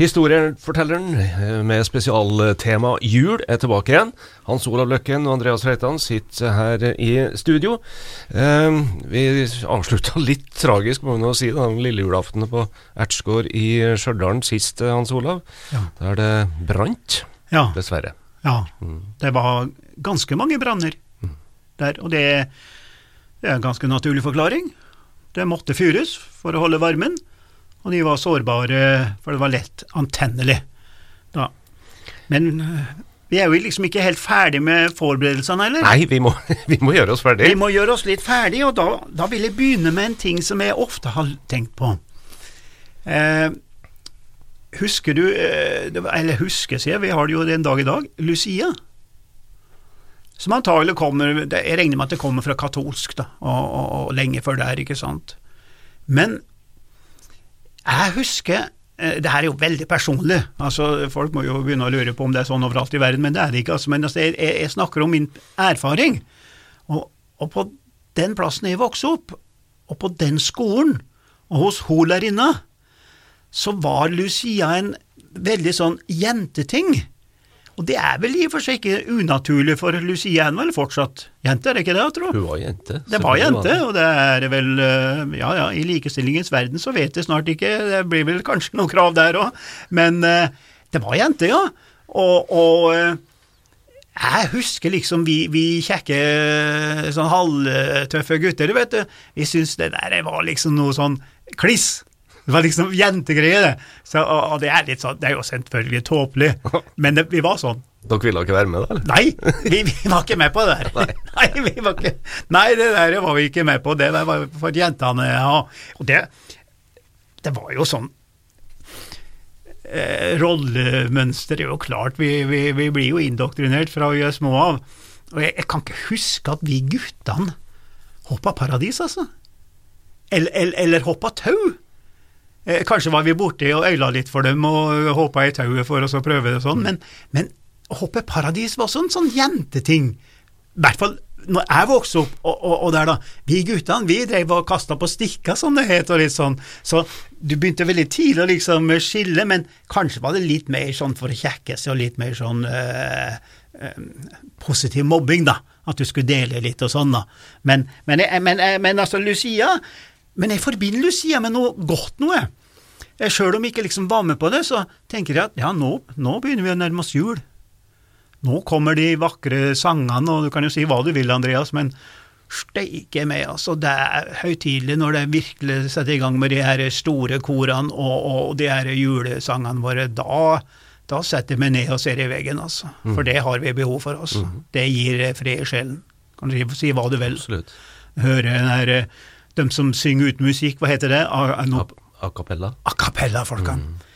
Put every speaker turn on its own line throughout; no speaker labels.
Historiefortelleren eh, med spesialtema jul er tilbake igjen. Hans Olav Løkken og Andreas Reitan sitter her i studio. Eh, vi avslutta litt tragisk, må vi nå si, den lille julaften på Ertsgård i Stjørdal sist, eh, Hans Olav.
Ja.
Der det brant,
Ja,
dessverre.
ja. Det var ganske mange branner der, og det, det er en ganske naturlig forklaring. Det måtte fyres for å holde varmen, og de var sårbare, for det var lett antennelig. Da. Men øh, vi er jo liksom ikke helt ferdig med forberedelsene heller.
Nei, vi må, vi må gjøre oss ferdig.
Vi må gjøre oss litt ferdig, og da, da vil jeg begynne med en ting som jeg ofte har tenkt på. Eh, husker du, eh, eller husker, sier jeg, vi har det jo en dag i dag, Lucia. Som antagelig kommer, jeg regner med at det kommer fra katolsk, da, og, og, og lenge før der, ikke sant. Men jeg husker eh, det her er jo veldig personlig, altså folk må jo begynne å lure på om det er sånn overalt i verden, men det er det ikke. Altså, men altså, jeg, jeg snakker om min erfaring. Og, og på den plassen jeg vokste opp, og på den skolen, og hos hun lærerinna, så var Lucia en veldig sånn jenteting. Og det er vel i og for seg ikke unaturlig for Lucia, er vel fortsatt jente, er det ikke det, jeg tror?
Hun var jente.
Det var jente, og det er vel øh, Ja ja, i likestillingens verden så vet jeg snart ikke, det blir vel kanskje noen krav der òg, men øh, det var jente, ja. Og, og øh, jeg husker liksom vi, vi kjekke, sånn halvtøffe gutter, vet du, vi syntes det der var liksom noe sånn kliss. Det var liksom jentegreier, det. Så, og, og det er litt sånn, det er jo selvfølgelig tåpelig, men det, vi var sånn.
Dere ville ikke være med, da? eller?
Nei, vi, vi var ikke med på det der. Nei, vi var ikke, nei, det der var vi ikke med på. Det der var for jentene. Ja. Og det, det var jo sånn eh, Rollemønster er jo klart. Vi, vi, vi blir jo indoktrinert fra vi er små av. Og jeg, jeg kan ikke huske at vi guttene hoppa paradis, altså. Eller, eller, eller hoppa tau. Eh, kanskje var vi borti og øyla litt for dem og hoppa i tauet for oss å prøve det sånn, men, men å hoppe paradis var sånn, sånn jenteting. I hvert fall når jeg vokste opp, og, og, og der da, vi guttene vi drev og kasta på stikka, som det het, og litt sånn, så du begynte veldig tidlig å liksom skille, men kanskje var det litt mer sånn for å kjekke seg, og litt mer sånn øh, øh, positiv mobbing, da, at du skulle dele litt og sånn, da. Men, men, jeg- men, men altså, Lucia Men jeg forbinder Lucia med noe godt noe. Sjøl om jeg ikke liksom var med på det, så tenker jeg at ja, nå, nå begynner vi å nærme oss jul. Nå kommer de vakre sangene, og du kan jo si hva du vil, Andreas, men steike meg, altså. Det er høytidelig når det virkelig setter i gang med de her store korene og, og de her julesangene våre. Da, da setter jeg meg ned og ser i veggen, altså. For det har vi behov for, altså. Det gir eh, fred i sjelen. Kan du si, si hva du vil.
Absolutt.
Høre den her, eh, dem som synger ut musikk, hva heter det? A, Acapella, no,
A, a cappella.
a cappella-folkene.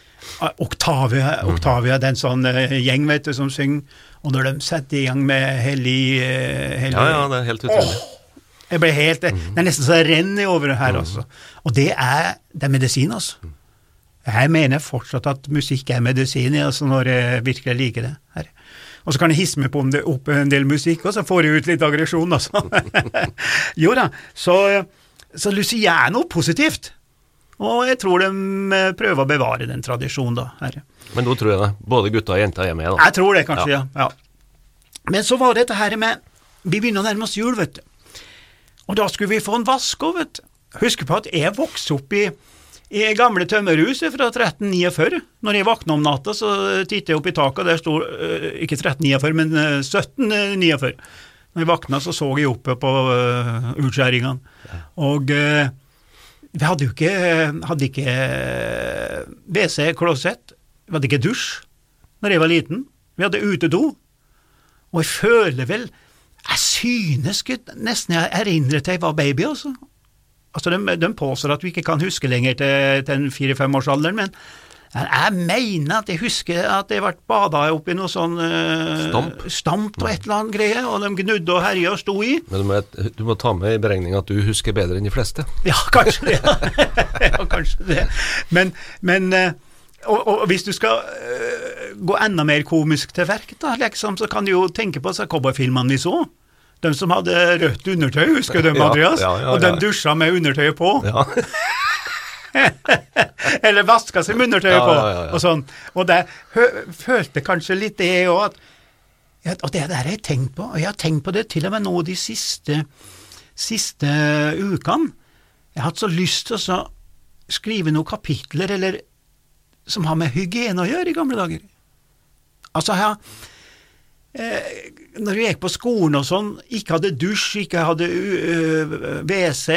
Octavia, Octavia, det er en sånn eh, gjeng vet du, som synger, og når de setter i gang med hellig, eh, hellig
Ja, ja, det er helt utrolig.
Jeg ble helt, Det er nesten så jeg renner over her, altså. Og det er, det er medisin, altså. Jeg mener fortsatt at musikk er medisin, altså, når jeg virkelig liker det. her. Og så kan jeg hisse meg på om det opp en del musikk, og så får jeg ut litt aggresjon, altså. jo da, så, så Lucia noe positivt. Og jeg tror de eh, prøver å bevare den tradisjonen, da. Her.
Men nå tror jeg det. Både gutter og jenter er med, da.
Jeg tror det, kanskje, ja. ja. Men så var det dette her med Vi begynner å nærme oss jul, vet du. Og da skulle vi få en vask òg, vet du. Husk på at jeg vokste opp i, i gamle tømmerhuset fra 1349. Når jeg våkna om natta, så tittet jeg opp i taket, og der sto øh, ikke 1349, men øh, 1749. Når jeg våkna, så så jeg oppe på uh, utskjæringene. Og uh, vi hadde jo ikke, hadde ikke øh, WC-klosett, vi hadde ikke dusj når jeg var liten. Vi hadde utedo. Og jeg føler vel Jeg synes ikke nesten jeg erindrer til jeg var baby, altså. Altså, de, de påstår at vi ikke kan huske lenger til, til en fire-fem-årsalderen, men Men Jeg mener at jeg husker at jeg ble bada oppi noe sånn uh,
Stamp?
stamp og et eller annet greie, og de gnudde og herja og sto i.
Men du må, du må ta med i beregninga at du husker bedre enn de fleste.
Ja, kanskje det. ja, kanskje det. Men, men eh, og, og hvis du skal eh, gå enda mer komisk til verk, da, liksom, så kan du jo tenke på cowboyfilmene vi så. De som hadde rødt undertøy, husker du dem,
Ja,
Andreas?
ja, ja, ja,
og de dusja med undertøyet på. Eller vaska seg med undertøyet
Ja,
på,
ja, ja,
og sånn. Og det følte kanskje litt det òg, at Og det der har jeg tenkt på, og jeg har tenkt på det til og med nå de siste, siste ukene. Jeg har hatt så lyst til å så skrive noen kapitler eller, som har med hygiene å gjøre i gamle dager. Altså, jeg har eh, Når vi gikk på skolen og sånn, ikke hadde dusj, ikke hadde uh, WC,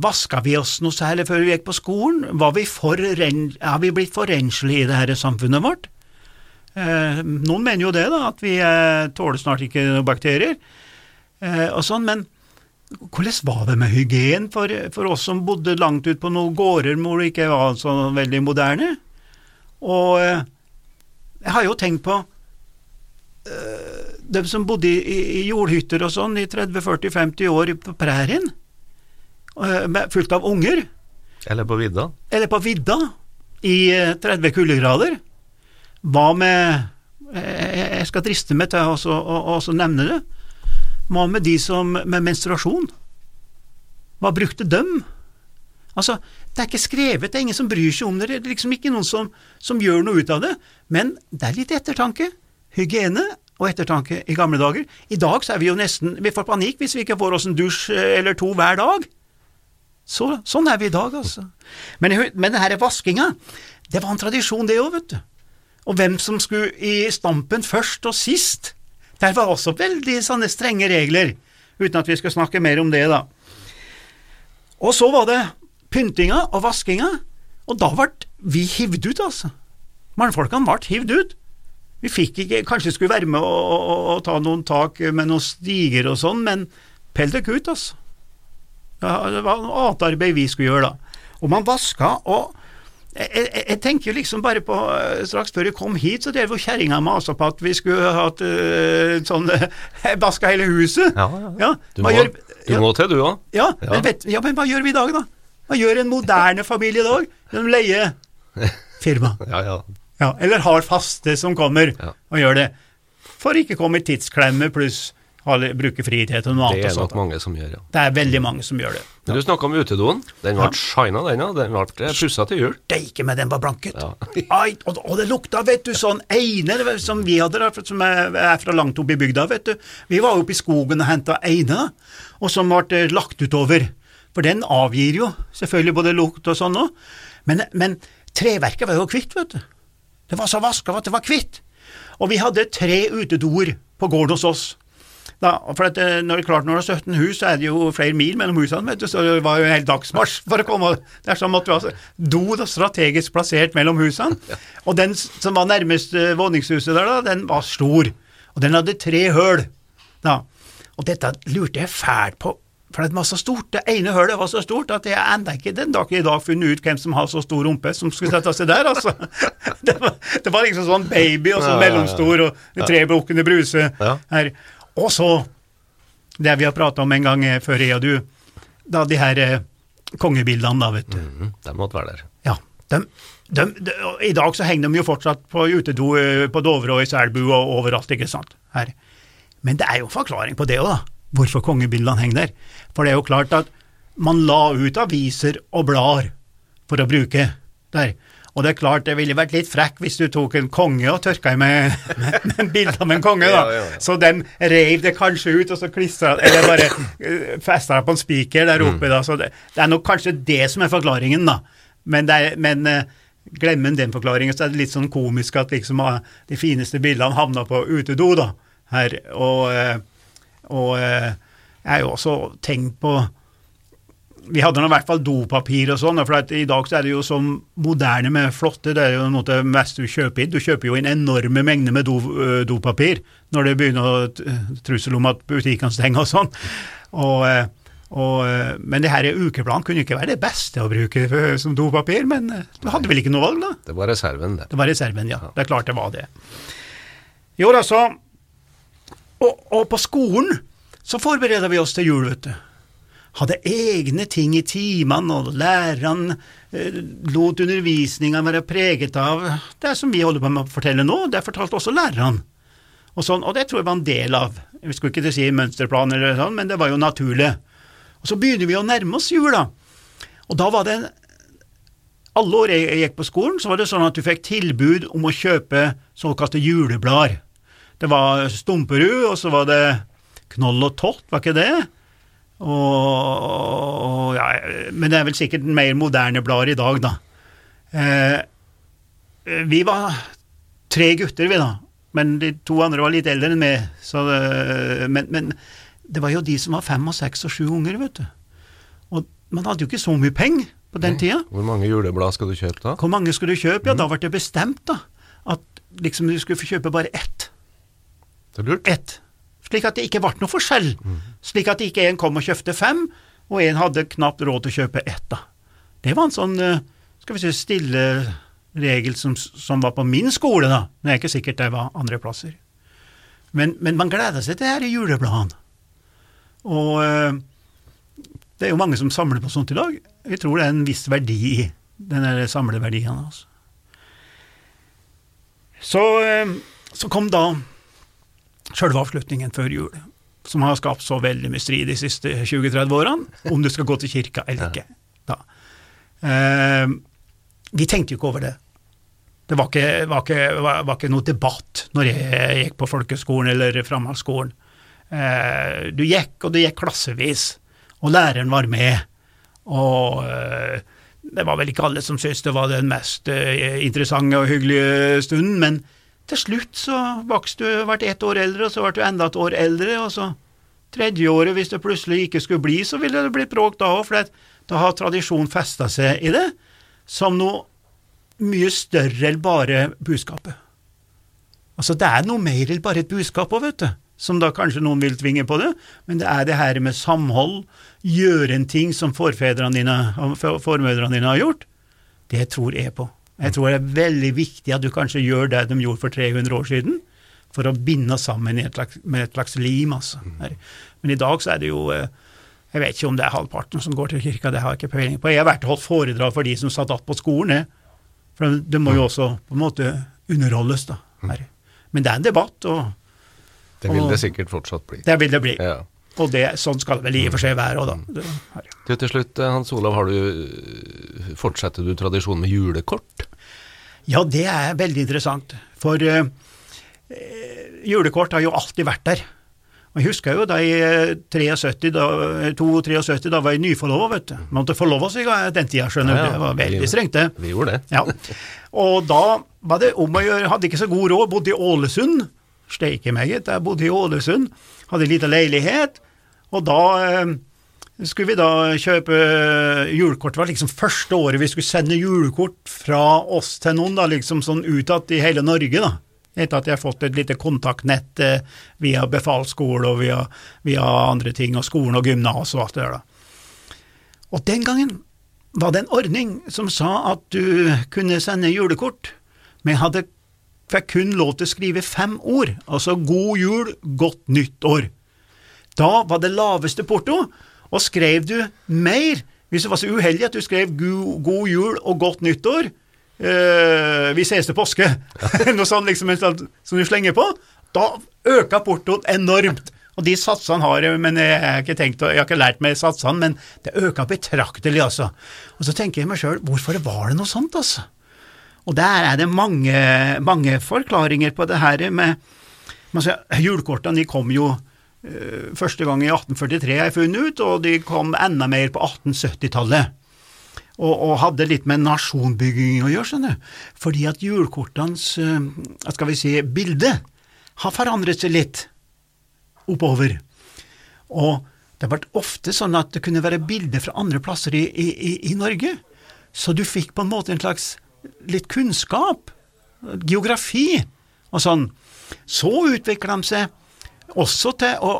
vaska vi oss noe særlig før vi gikk på skolen? Var vi for har vi blitt for renslige i det her samfunnet vårt? Eh, noen mener jo det, da, at vi eh, tåler snart ikke noen bakterier. Eh, og sånn, Men hvordan var det med hygien for, for oss som bodde langt ut på noen gårder hvor det ikke var så veldig moderne? Og eh, jeg har jo tenkt på eh, dem som bodde i, i, jordhytter og sånn i 30-40-50 år på prærien, eh, fullt av unger,
Eller på vidda.
eller på vidda i eh, 30 kuldegrader. Hva med Jeg jeg skal driste meg til å også- nevne det. Hva med de som med menstruasjon? Hva brukte dem? Altså, det er ikke skrevet, det er ingen som bryr seg om det, det er liksom ikke noen som, som gjør noe ut av det, men det er litt ettertanke. Hygiene og ettertanke i gamle dager. I dag så er vi jo nesten Vi får panikk hvis vi ikke får oss en dusj eh, eller to hver dag. Så, sånn er vi i dag, altså. Men, men det vaskinga, det var en tradisjon, det òg, vet du. Og hvem som skulle i stampen først og sist. Der var også veldig sånne strenge regler, uten at vi skal snakke mer om det, da. Og så var det pyntinga og vaskinga, og da ble vi hivd ut, altså. Mannfolkene ble hivd ut. Vi fikk ikke Kanskje skulle være med og, og, og ta noen tak med noen stiger og sånn, men pell dere ut, altså. Ja, det var noe annet arbeid vi skulle gjøre da. Og man vaska, og jeg, jeg, jeg tenker jo liksom bare på eh, Straks før jeg kom hit, så drev jo kjerringa masa på at vi skulle hatt uh, sånn Jeg Vaska hele huset.
Ja, ja, ja. Du må,
gjør-
du må til, du òg.
ja,
Ja.
Men vet, ja, men hva gjør vi i dag, da? Hva gjør en moderne familie i dag? De leier firma.
Ja, ja.
Ja, eller har faste som kommer og gjør det. For ikke komme i tidsklemme pluss bruke fritid til noe
Det er nok mange som gjør, ja.
Det er veldig mange som gjør det.
Men du snakka om utedoen. Den ble
Ja.
shina, den, ja. Den ble pussa til jul.
Steike med den var blanket.
Ja.
Ai, og, og det lukta, vet du, sånn eine som vi hadde, der, som er, fra langt oppe i bygda, vet du. Vi var oppe i skogen og henta eine, og som ble eh, lagt utover. For den avgir jo selvfølgelig både lukt og sånn òg. Men, men treverket var jo kvitt, vet du. Det var så vaska at det var kvitt. Og vi hadde tre utedoer på gården hos oss. Da, for at, eh, når det klart når det er 17 hus, så er det jo flere mil mellom husene, vet du, så det var jo en hel dagsmarsj for å komme Det er sånn at du har do da, strategisk plassert mellom husene. Og den som var nærmest uh, våningshuset der, da, den var stor. Og den hadde tre høl. Da. Og dette lurte jeg fælt på, for det var så stort. Det ene hølet var så stort at jeg enda ikke den dag i dag funnet ut hvem som har så stor rumpe som skulle sette seg der, altså. Det var, det var liksom sånn baby og
så
mellomstor og tre bukkene bruse her. Og så, det vi har prata om en gang eh, før, jeg og du, da de her eh, kongebildene, da, vet du.
Mm, De måtte være der.
Ja, de, de, de, I dag så henger de jo fortsatt på utedo eh, på Dovre og i Selbu og overalt, ikke sant. Her. Men det er jo en forklaring på det òg, da. Hvorfor kongebildene henger der. For det er jo klart at man la ut aviser og blader for å bruke der. Og det er klart, det ville vært litt frekk hvis du tok en konge og tørka i med, med, bilde av en konge, da.
Ja, ja, ja.
Så de reiv det kanskje ut, og så klistra Eller bare uh, festa det på en spiker der oppe, da. Så det, det er nok kanskje det som er forklaringen, da. Men, det er, men uh, glemmer en den forklaringen, så er det litt sånn komisk at liksom uh, de fineste bildene havna på utedo, da. Her. Og, uh, og jeg har jo også tenkt på vi hadde nå i hvert fall dopapir og sånn, for at i dag så er det jo som moderne med flotte, det er jo noe det meste du kjøper inn. Du kjøper jo inn enorme mengder med do, dopapir når det begynner å trussel om at butikkene stenger og sånn. Og, eh, Og, eh, men det her ukeplanen kunne ikke være det beste å bruke som dopapir, men eh, du hadde vel ikke noe valg, da?
Det var reserven, det.
Det var reserven, ja. Det er klart det var det. Jo da, så og, og på skolen så forbereder vi oss til jul, vet du. Hadde egne ting i timene, og læreren eh, lot undervisninga være preget av det som vi holder på med å fortelle nå. Det fortalte også læreren. Og, sånn, og det tror jeg var en del av Vi skulle ikke si mønsterplan, eller sånn, men det var jo naturlig. Og Så begynner vi å nærme oss jula. Og da var det alle år jeg gikk på skolen, så var det sånn at du fikk tilbud om å kjøpe såkalte juleblader. Det var Stumperud, og så var det Knoll og Tott, var ikke det? Og, ja, men det er vel sikkert mer moderne blader i dag, da. Eh, vi var tre gutter, vi, da. Men de to andre var litt eldre enn meg. Så det, men, men det var jo de som var fem og seks og sju unger, vet du. Og man hadde jo ikke så mye penger på den tida.
Hvor mange juleblad skal du kjøpe da?
Hvor mange skulle du kjøpe? Ja, da ble det bestemt, da. At liksom du skulle få kjøpe bare ett.
Det er lurt.
Ett. Slik at det ikke ble noe forskjell. Slik at ikke en kom og kjøpte fem, og en hadde knapt råd til å kjøpe ett, da. Det var en sånn, eh, skal vi si, stille regel som, som var på min skole, da. Men det er ikke sikkert det var andre plasser. Men, men man gleder seg til det her i julebladene. Og eh, det er jo mange som samler på sånt i dag. Jeg tror det er en viss verdi i den samleverdien. Altså. Så, eh, så kom da sjølve avslutningen før jul, som har skapt så veldig mye strid de siste 20-30 årene, om du skal gå til kirka eller ikke. Eh, vi tenkte jo ikke over det. Det var ikke, var, ikke, var, var ikke noe debatt når jeg gikk på folkeskolen eller framhaldsskolen. Eh, du gikk, og du gikk klassevis, og læreren var med. Og eh, det var vel ikke alle som syntes det var den mest eh, interessante og hyggelige stunden, men til slutt så vokste du, ble ett år eldre, og så ble du enda et år eldre, og så tredje året, hvis det plutselig ikke skulle bli, så ville det blitt bråk da òg, for da har tradisjonen festa seg i det som noe mye større enn bare budskapet. Altså, det er noe mer enn bare et budskap òg, vet du, som da kanskje noen vil tvinge på det, men det er det her med samhold, gjøre en ting som forfedrene dine formødrene dine har gjort, det tror jeg på. Jeg tror det er veldig viktig at du kanskje gjør det de gjorde for 300 år siden, for å binde oss sammen et slags, med et slags lim. Altså. Men i dag så er det jo eh, Jeg vet ikke om det er halvparten som går til kirka, det har jeg ikke peiling på. Jeg har vært og holdt foredrag for de som satt att på skolen, jeg. For det må jo også på en måte underholdes, da. Her. Men det er en debatt, og
Det vil
Og-
det sikkert fortsatt bli.
det vil det bli.
Ja.
Og det, sånn skal det vel i og for seg være òg, da.
Du, til slutt, eh, Hans Olav, har du, eh, fortsetter du tradisjonen med julekort?
Ja, det er veldig interessant. For eh, eh, julekort har jo alltid vært der. Og Jeg husker jo da i eh, 73, da, eh, 72, da var jeg nyforlova, vet du. Man måtte forlove seg den tida, skjønner du.
Ja, ja.
Det var veldig strengt, det.
Vi gjorde det.
Ja. Og da var det om å gjøre, hadde ikke så god råd, bodde i Ålesund. Steike meg, gitt. Jeg bodde i Ålesund, hadde en liten leilighet. Og da eh, skulle vi da kjøpe julekort. Det var liksom første året vi skulle sende julekort fra oss til noen, da, liksom sånn utad i hele Norge, da. Etter at jeg har fått et lite kontaktnett eh, via befalsskole og via, via andre ting, og skolen og gymnas og alt det der, da. Og den gangen var det en ordning som sa at du kunne sende julekort, men hadde fikk kun lov til å skrive fem ord, altså god jul, godt nytt år. Da var det laveste porto, og skrev du mer, hvis du var så uheldig at du skrev god, god jul og godt nyttår, eh, vi ses til påske, noe sånt liksom som du slenger på, da øka portoen enormt. Og de satsene har jeg, men jeg har ikke tenkt jeg har ikke lært meg satsene, men det øka betraktelig, altså. Og så tenker jeg meg sjøl, hvorfor var det noe sånt, altså? Og der er det mange, mange forklaringer på det her med altså, Julekortene de kom jo første gang i 1843, har jeg funnet ut, og de kom enda mer på 1870-tallet. Og, og hadde litt med nasjonbygging å gjøre, skjønner du. Fordi at julekortenes eh, skal vi si, bilde har forandret seg litt oppover. Og det ble ofte sånn at det kunne være bilder fra andre plasser i, i, i Norge. Så du fikk på en måte en slags litt kunnskap, geografi og sånn. Så utvikla de seg også til å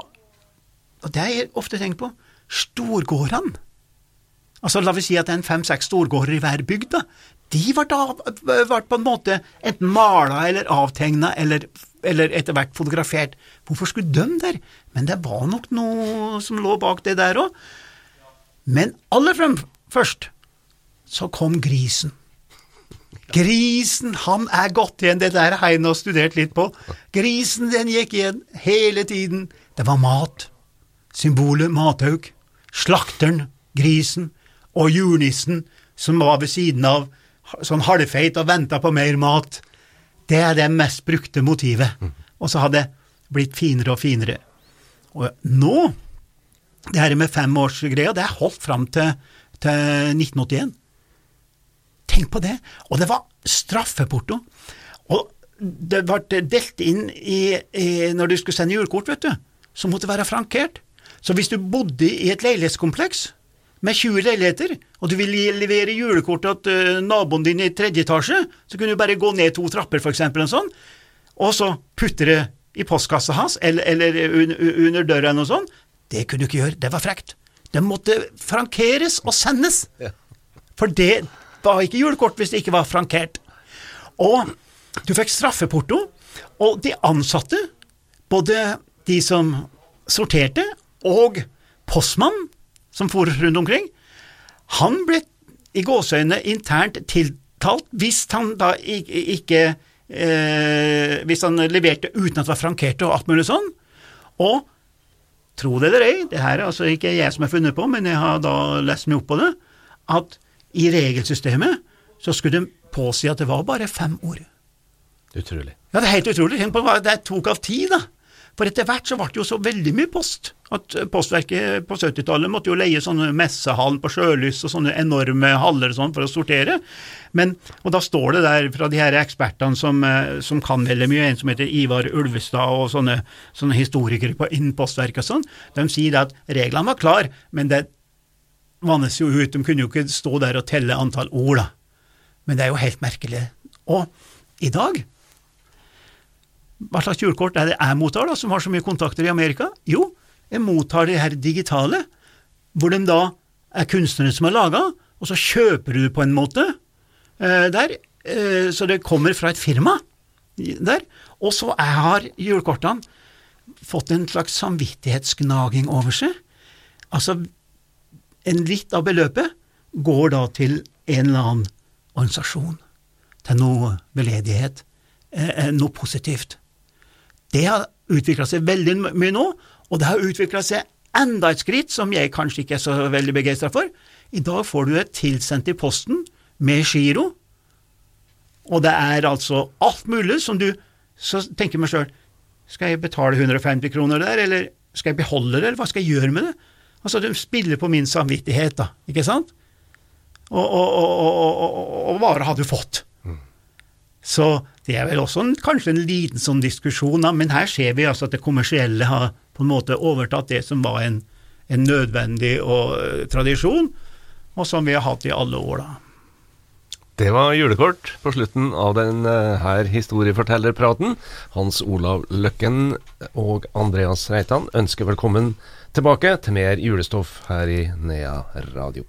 Og det har jeg ofte tenkt på. storgårdene Altså, La oss si at det er en fem-seks storgårder i hver bygd. da. De ble, ble på en måte enten mala eller avtegna eller, eller etter hvert fotografert. Hvorfor skulle de der? Men det var nok noe som lå bak det der òg. Men aller frem, først så kom grisen. Grisen, han er gått igjen, det der har jeg studert litt på. Grisen, den gikk igjen hele tiden. Det var mat. Symbolet mathauk. Slakteren, grisen og julenissen som var ved siden av, sånn halvfeit og venta på mer mat. Det er det mest brukte motivet. Og så har det blitt finere og finere. Og nå, det her med femårsgreia, det er holdt fram til, til 1981. Tenk på det! Og det var straffeporto. Og det ble delt inn i, i Når du skulle sende julekort, vet du, så måtte det være frankert. Så hvis du bodde i et leilighetskompleks med 20 leiligheter, og du ville levere julekort til uh, naboen din i tredje etasje, så kunne du bare gå ned to trapper, for eksempel, en sånn, og så putte det i postkassa hans, eller, eller un, under døra eller noe sånt. Det kunne du ikke gjøre, det var frekt. Det måtte frankeres og sendes. For det var ikke julekort hvis det ikke var frankert. Og du fikk straffeporto, og de ansatte, både de som sorterte, og postmannen, som for rundt omkring, han ble i gåseøynene internt tiltalt hvis han da ikke eh, Hvis han leverte uten at det var frankert og alt mulig sånn. Og tro det eller ei, det her er altså ikke jeg som har funnet på, men jeg har da lest meg opp på det, at i regelsystemet så skulle de påsi at det var bare fem ord.
Utrolig.
Ja, det er helt utrolig. Tenk på hva det tok av tid, da. For etter hvert så ble det jo så veldig mye post at Postverket på 70-tallet måtte jo leie sånne messehallen på Sjølys og sånne enorme haller og sånn for å sortere. Men, og da står det der fra de her ekspertene som, eh, som kan veldig mye, en som heter Ivar Ulvestad og sånne, sånne historikere på innen Postverket og sånn, de sier at reglene var klar, men det vannes jo ut. De kunne jo ikke stå der og telle antall ord, da. Men det er jo helt merkelig. Og i dag hva slags julekort er det jeg mottar, da, som har så mye kontakter i Amerika? Jo, jeg mottar det her digitale, hvor de da er kunstnere som har laga, og så kjøper du på en måte eh, der, eh, så det kommer fra et firma der. Og så har julekortene fått en slags samvittighetsgnaging over seg. Altså, en litt av beløpet går da til en eller annen organisasjon, til noe veldedighet, eh, noe positivt. Det har utvikla seg veldig mye nå, og det har utvikla seg enda et skritt som jeg kanskje ikke er så veldig begeistra for. I dag får du det tilsendt i posten med giro, og det er altså alt mulig som du Så tenker meg sjøl, skal jeg betale 150 kroner der, eller skal jeg beholde det, eller hva skal jeg gjøre med det? Altså, de spiller på min samvittighet, da, ikke sant? Og, og, og, og hva har du fått? Så det er vel også en, kanskje en liten sånn diskusjon, da, men her ser vi altså at det kommersielle har på en måte overtatt det som var en, en nødvendig og, uh, tradisjon, og som vi har hatt i alle år. da.
Det var julekort på slutten av denne her historiefortellerpraten. Hans Olav Løkken og Andreas Reitan ønsker velkommen tilbake til mer julestoff her i Nea Radio.